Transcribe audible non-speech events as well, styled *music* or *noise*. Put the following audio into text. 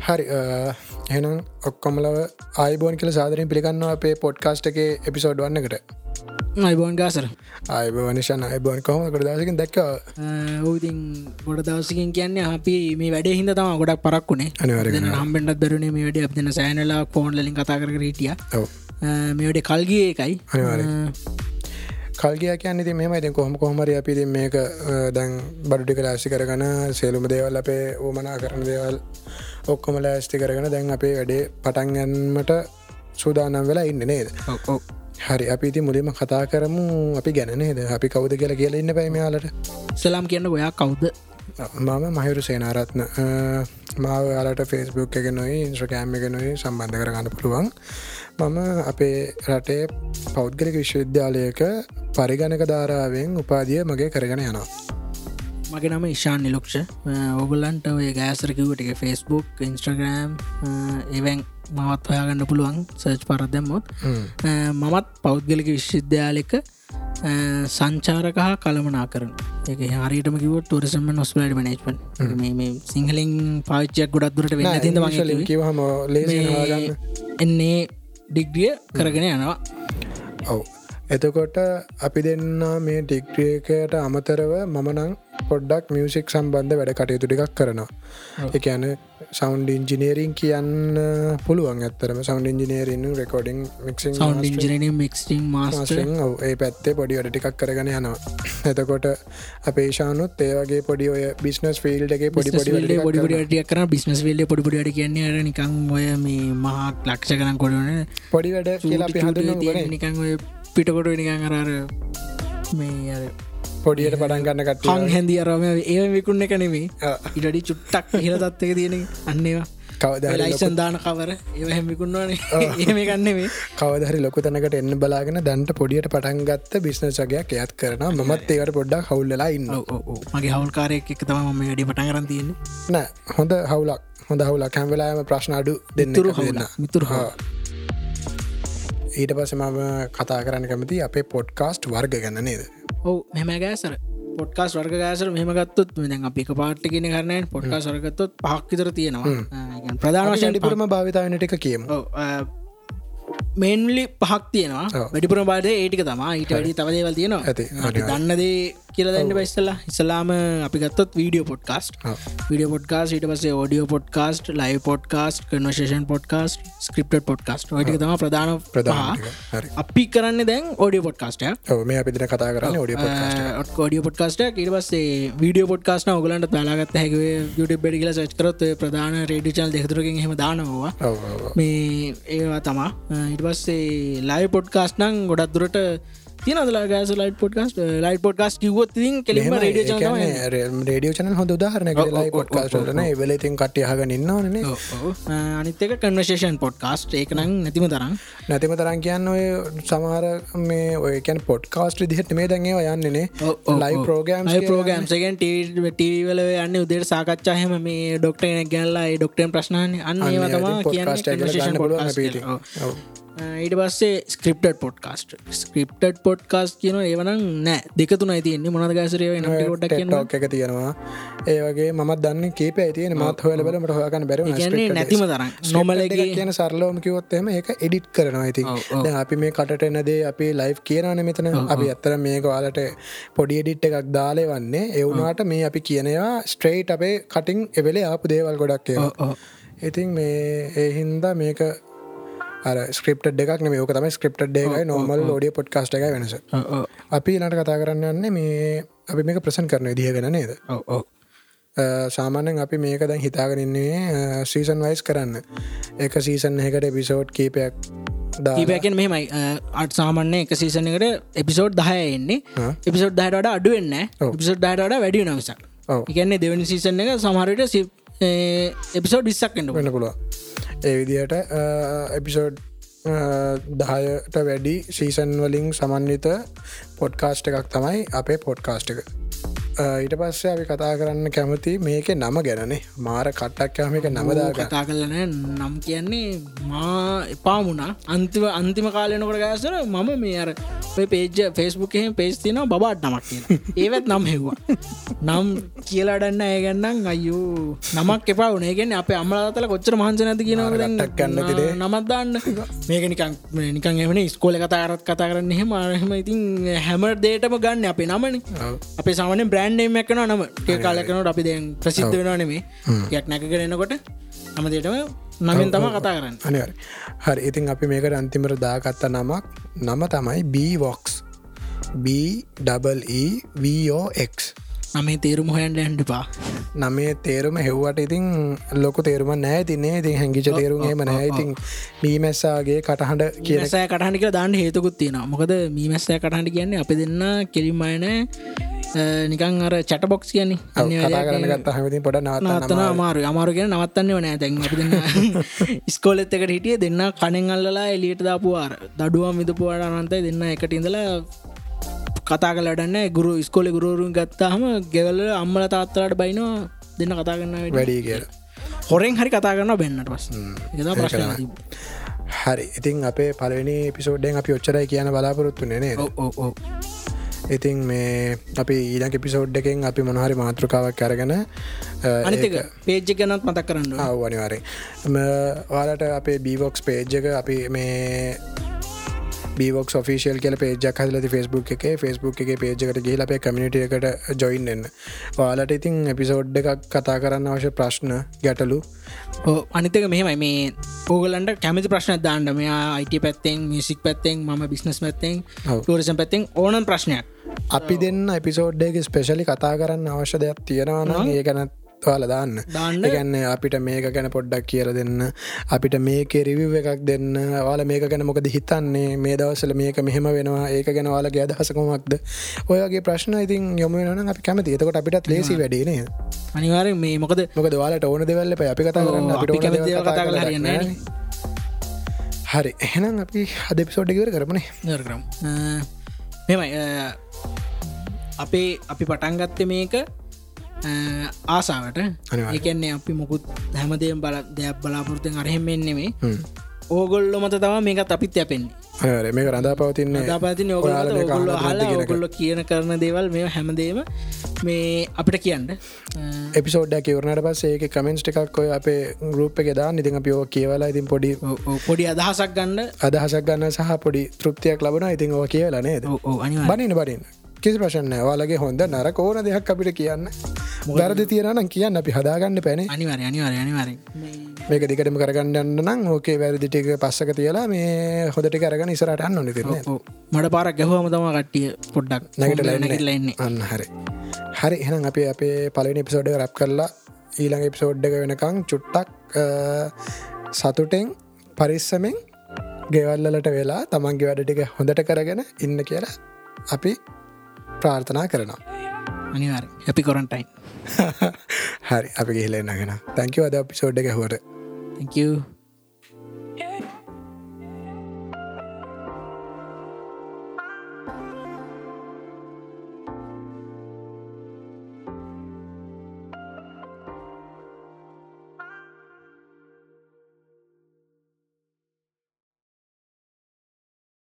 හරි එනම් ඔක්කොමලව ආයිබෝන් කියල සාදරින් පිළිගන්න අපේ පොඩ්කාස්ට් එක එපිසෝඩ් වන්නකට අයිබෝන් ගාසර. අයිබ වනිශන් අයිබෝන් කොම කට දසිකින් දැක්ක? ඌතින් ගොඩ දවසකින් කියන්නේ අපි මේ වැඩේ හිද තම ගොඩක් පරක්ුණේ අනිවාර්යෙන්. හම්බෙන්ටත් දරුණේ මේ වැඩ අපදන සෑනලා ෆෝන් ලින් කතා කර හිටිය. ඔව්. මේට කල්ගිය එකයි. අනිවාර්යෙන්. කල්ගිය කියන්න ති මෙම ඉතින් කොහම කොහමරි අපිති මේක දැන් බඩුටික ලෑස්ති කරගන සේලුම දේවල් අපේ ඕමනා කරන දේවල් ඔක්කොම ලෑස්ති කරගෙන දැන් අපේ වැඩේ පටන්ගන්නමට සූදානම් වෙලා ඉන්න නේද? හරි අපි මුලිම කතා කරමු. අපි ගැනනේද අපි කවුද කියලා කියලා ඉන්න පැමයාලට සලාම් කියන්න ඔයා කවුද මම මහිරු සේනාරත්න. මාව යාලට ෆෙස්බුක් එක නොයි ඉන්ස්්‍රකෑම් එක නොයි සම්බන්ධ කරගන්න පුළුවන්. මම අපේ රටේ පෞද්ගලික විශ්වවිද්‍යාලයක පරිගණක ධාරාවෙන් උපාදිය මගේ කරගෙන යනවා. මගේ නම ඉශාන් නිලොක්ෂ. ඔගුල්ලන්ට ඔය ගෑසරකිවට එක ෆෙස්බුක් ඉන්ස්ට්‍රග්‍රෑම් එවැන් මවත් හොයාගන්න පුළුවන් සර්ච් පරදැම්මොත්. මමත් පෞද්ගලික විශ්විද්‍යාලක සංචාරක හා කළමනා කරන. එක හරිටම කිව ටරිසම නොස්පලට මනේපන් මේ සිංහලින් පාච්චයක් ගොඩක් දුරට කිව්වහම ලේසියෙන් හොයාගන්න. එන්නේ ඩිග්‍රිය කරගෙන යනවා. ඔව්. එතකොට අපි දෙන්න මේ ඩික්්‍රියකට අමතරව මමනං පොඩ්ඩක් මියසික් සම්බන්ධ වැඩ කටයුතු ටිකක් කරනවා. එකන සෞන්් ඉංජිනේරින් කියන්න පුළුවන් ඇත්තරම sound ඉංජිනේරන්න recording mixing sound engineering mixing master mastering ඔව්. ඒ පැත්තේ පොඩි වැඩ ටිකක් කරගෙන යනවා. එතකොට අපේ ශානුත් ඒවගේ පොඩි ඔය බිස්නස් ෆිල්ඩගේ පොඩි පොඩි. පොඩිපොඩිටිය කර බිස්නස් වෙල්ල පොඩිපොඩියට කියන්නේ අර නිකං ඔය මේ මහත් ලක්ෂ කරන් කොඩන පොඩි වැඩ කියලා හඳුන්න නිකං පිටකොට නිකං අරර මේ අර පොඩියට පටන් ගන්න කට හං හැදි අරම ඒ විකුන්න එක නෙමේ ඉඩඩි චුට්ටක් හිල තත්වක තියෙන අන්නේවා කවද ලයිසන් දාන කවර ඒ හැමිකුන්නවානේ ඒම *laughs* ගන්නෙවේ කවදහරි ලොක තැනකට එන්න බලාගෙන දැන්ට පොඩියට පටන් ගත්ත බිස්නසගයක් එයත් කරන මත් ඒකට පොඩ්ඩක් හවුල්ලලා ඉන්න මගේ හවල්කාරයක් එක තම මේ වැඩි පටන් කරන් තියෙන නෑ හොඳ හවුලක් හොඳ හවුලක් හැම්වෙලාම ප්‍රශ්න අඩු දෙන්න තුරු හවුල මිතුර හා ඊට පස මම කතා කරන්න කැමති අපේ පොඩ්කාස්ට් වර්ග ගැන නේද ඔව මෙම ගෑසර. පොට්කාස් වර්ග ගෑසර මෙහමගත්තුත් දැන් අපි පාට්ටිගෙන කරනය පොට්කා සරගත්තොත් පහක්විතර තියෙනවා. ප්‍රධාන වශයෙන් ඩිපුරම භාවිතාවනට එක කියමු. මේන්ලි පහක් තියෙනවා. වැඩිපුර බාද ඒටික තමා ඊට වැඩි තවදේවල් තියෙනවා. ඇති. දන්නදේ කියල දන්න බයිස්සලා ඉස්සලාම අපි ගත්තොත් වීඩියෝ පොඩ්කාස්ට් විඩිය පොඩ්කාස් ඊට පසේ ෝඩියෝ පොඩ්කාස්ට් ලයි පොඩ්කාස්ට කනශේෂන් පොඩ්කාස්ට ස්ක්‍රප්ට පොඩ්කාස්ට ටික තම ප්‍රධාන. හරි. අපි කරන්න දැන් ඕඩිය පොඩ්කාස්ටය ඔව මේ අපිදින කතා කරන්න ඩිය පොඩ්කාස්ට් ෝඩිය පොඩ්කාස්ට ඊට පස්සේ වීඩියෝ පොඩ්කාස්න ඔගලන්ට බලාගත් හැකවේ යුට බෙඩි කියල සච්කරොත් ප්‍රධාන රේඩිචල් දෙහතුරකින් හෙම දානවා. මේ ඒවා තමා. ඉට පස්සේ ලයි පොඩ්කාස්ට නං ගොඩක් දුරට තියනදලා ගෑස ලයිට පොඩ්කාස්ට ලයිට පොඩ්කාස් කිවොත් තින් කෙලිම රඩිය රේඩියෝ චනල් හොඳ උදාහරන ලයි පොඩ්කාස්ටන වෙලතින් කට්ටිය හග ඉන්නවනේ අනිත්තක කන්වශේෂන් පොඩ්කාස්ට ඒක නං නැතිම තරම්. නැතිම තරන් කියන්න ඔය සමහර මේ ඔයකැන් පොඩ්කාස්ට දිහට මේ දැන්ගේ යන්නනේ ලයි ප්‍රෝගෑම් ප්‍රෝගම්සගෙන් ටීවල යන්න. උදේට සාකච්ඡාහම මේ ඩොක්ටන ගැල්ලා ඩොක්ටන් ප්‍රශ්නාන අන්න ඒවා තමා කියන්න ඊට පස්සේ ස්ක්‍රප්ට පොඩ්කාස්ට ස්ක්‍රප්ට පොඩ්කාස් කියන ඒවන නෑ. දෙකතුන තියන්නේ. මොනද ගෑසරය ොඩක් එක තියෙනවා. ඒ වගේ මත් දන්න කේප ඇතින මත් හොල බලට හොයකන්න බැර නැතිම තරම්. නොමලගේ කියන සරලෝම කිවොත්තම ඒක එඩිට් කරනවා ඇති අපි මේ කටට එනදේ අපි ලයි් කියනන මෙතන. අපි ඇත්තර මේක වාලට පොඩි එඩිට් එකක් දාලේ වන්නේ එවුනාට මේ අපි කියනවා ස්ට්‍රේට් අපේ කටින් එවෙලේ ආපු දේවල් ගොඩක් ඒවා ඉතින් මේ ඒ හින්දා මේක ස්ක්‍රප් දෙක් මේක තම ස්ක්‍රප් ඩේකයි නොමල් ෝඩිය පොඩ්කාස්ට එක වෙනස. අපි නට කතා කරන්න යන්නේ මේ අපි මේක ප්‍රසන් කරන දිහගෙන නේද? සාමානෙන් අපි මේක දැන් හිතාගරන්නේ සීසන් වයිස් කරන්න. එක සීසන් එකට පිසෝඩ් කීපයක් දා ඒපැකෙන් මෙමයි අට සාමන්න එක සීසනකට එපිසෝඩ් දහය එන්නේ. එපිසෝඩ් දහට අඩුවෙන්න. පිසෝඩ් දහට වැඩිය නවසක්. එකන්නේ දෙවනි සීසන් එක සමහරට එපිසෝඩ් ඩිස්සක් එන්න වෙන්න පුළුව ඒ විදිහට එපිසෝඩ් දහයට වැඩි සීසන් වලින් සමන්විත පොඩ්කාස්ට් එකක් තමයි අපේ පොඩ්කාස්ට් එක. ඊට පස්සේ අපි කතා කරන්න කැමති මේක නම ගැනනේ. මාර කට්ටක්කම එක නමදා කතා කරලන නම් කියන්නේ මා එපාමුණා අන්තිව අන්තිම කාලයනකොට ගෑසර මම මේ අර පේජ ෆෙස්බුක් එහෙම පේස් තින බාට නමක් කියලා. ඒවත් නම් හෙව්වා. නම් කියලාඩන්න ඇගන්නම් අයු නමක් එපා උනේගෙන අප අමලාතල කොච්චර මහන්ස නැති කියන ගන්න නමත්දාන්න මේක නිකන් නිකන් එමන ස්කෝල කතාරත් කතා කරන්න එහෙම අරහෙම ඉතින් හැමර් දේටම ගන්න අපේ නමන. අපේ සාමන බ්‍රන්්ඩේම එකන නම කාලකනට අපි දැන් ප්‍රසිද්ධ වෙනවා නෙමේ යක් නැකගෙන එනකොට නම දේටම නමෙන් තම කතා කරන්න. අනිවර හරි. ඉතින් අපි මේකට අන්තිමර දාගත්ත නමක් නම තමයි බීවොක්ස් BEVOX නමේ තේරුම හොයන්ට ඇන්ඩපා නමේ තේරුම හෙව්වට ඉතින් ලොක තේරුම නෑ. තින්නේ ඉතින් හැංගිච තේරුම්ගේම නෑ ඉතින් මීමැස්සාගේ කටහඬ කියනසෑ කටහටික දාන්න හේතුකුත් තියෙන මොකද මීමැස්සෑ කටහට කියන්නේ අපි දෙන්න කෙලින්මයන නිකන් අර චට බොක්ස් කියන්නේ කතා කරන්න ගත්ත හැමති පොඩ නවත්තන අමාරු අමාරු කියෙන නවත්තන්න වනෑ දැන් *laughs* ස්කෝලෙත් එකට හිටිය දෙන්න කනෙන් අල්ලලා එලියට දාපුවාර දඩුවම් විදපුවාට අනන්තයි දෙන්න එකට ඉඳලා කතා කලටන්න ගුරු ස්කොලි ගුරුවරුන් ගත්තාහම ගෙවල අම්මල තාත්තලාට බයිනවා දෙන්න කතා කරන්න වැඩි. කිය හොරෙන් හරි කතා කරන්න බැන්නට පස් ප්‍රශ්න හරි. ඉතින් අපේ පලවෙනි පිසෝඩ්ඩෙන් අපි ඔච්චරයි කියන බලාපොරොත්තු නේ ඉතින් මේ අපි ඊලක පිසෝඩ් එකෙන් අපි මොනහරි මාතෘකාවක් කරගෙන අනික පේජ්ජ ගැනත් මතක් කරන්න ආව අනිවාරෙන් වාලට අපේ බීවොක්ස් පේජ්ජක අපි මේ බීවොක් ෆිසිල් කියල පේජක් හදලති ෆස්බුක් එක ෆස්බුක් එක පේජකට ගහිල අපේ කමිනිට එකට ජොයින්න්න වාලට ඉතින් එපිසෝඩ් එකක් කතා කරන්න අවශ්‍ය ප්‍රශ්න ගැටලු? අනිතක මෙහෙමයි. මේ පෝගලන්ට කැමති ප්‍රශ්න දාන්න. මෙයා අයිට පැත්තෙන් මිසික් පැත්තෙන් ම බිස්නස් පැත්තෙන් ටරිසම් පැත්තෙන් ඕනන් ප්‍රශ්නයක් අපි දෙන්න එපිසෝඩ්ඩගේ ස්පෙශලි කතා කරන්න අවශ්‍ය දෙයක් තියෙනවා ඒ ගැනත් වාල දාන්න. ගැන්න අපිට මේක ගැන පොඩ්ඩක් කියර දෙන්න. අපිට මේක රිවිව් එකක් දෙන්න. වාල මේක ගැන මොකද හිතන්නේ? මේ දවසල මේක මෙහෙම වෙනවා. ඒක ගැන වාලගේ අදහසකොමක්ද ඔයගේ ප්‍රශ්න ඉතින් යොම වෙන අපි කැමති එතකොට අපිටත් ලේසි වැඩේන අනිවාරෙන් මේ මොකද මොකද වාලට ඕන දෙවල්ල අපි කතා කරන්න. අපිට හරි. එහෙනම් අපි හද පිසෝඩ්ඩිකර කරමනේ. නරකම් මෙමයි අපේ අපි පටන්ගත්ත මේක ආසාාවට. ඒකන්නේ අපි මොකුත් හැමදේම් බල දෙයක් බලාපොරතෙන් අරහෙමෙන්නෙමේ ඕගොල්ල මත තම මේකත් අපිත් යැපෙන්නේ මේක රඳා පවතින්න පතින ඔගොල්ල ඔගොල්ල කියන කරන දේවල් මේ හැමදේම මේ අපිට කියන්න. *laughs* එපිසෝඩ්ඩ කිවරනට පස් ඒක කමෙන්ස් එකක් ඔය අපේ ගරුප් එක දා ඉතින් අපිෝ කියවලා ඉතින් පොඩි පොඩි අදහසක් ගන්න. අදහසක් ගන්න සහ පොඩි තෘප්තියක් ලබන ඉතින් ඕ කියලා නේද? බනින බරින්න කිසි ප්‍රශ්න වාලගේ හොඳ නර ඕන දෙයක් අපිට කියන්න. වැරදි තියරනම් කියන්න අපි හදාගන්න පැන. අනිවර අනිවර අනිවර මේක දිකටම කරගන්න නම් ඕකේ වැරදිටික පස්සක තියලා මේ හොදට කරගන්න ඉසරට අන්න නොනි තිරන මට පාරක් ගැහවම තම කට්ටිය පොඩ්ඩක් නැකට ලැන්නලන්නේ අන්න හරි. හරි එහනම් අපේ අපේ පලනි පිසෝඩ් රැප් කරලා ඊළඟ එපිසෝඩ්ඩක වෙනකං චුට්ටක් සතුටෙන් පරිස්සමෙන් ගෙවල්ලට වෙලා තමන්ගේ වැඩටික හොඳට කරගෙන ඉන්න කියලා අපි ප්‍රාර්ථනා කරනවා. අනිවාර හැපි කොරන්ටයින් හරි අපි ගිහිලෙන්න්නගෙන තැංකව අද හොට Thank you.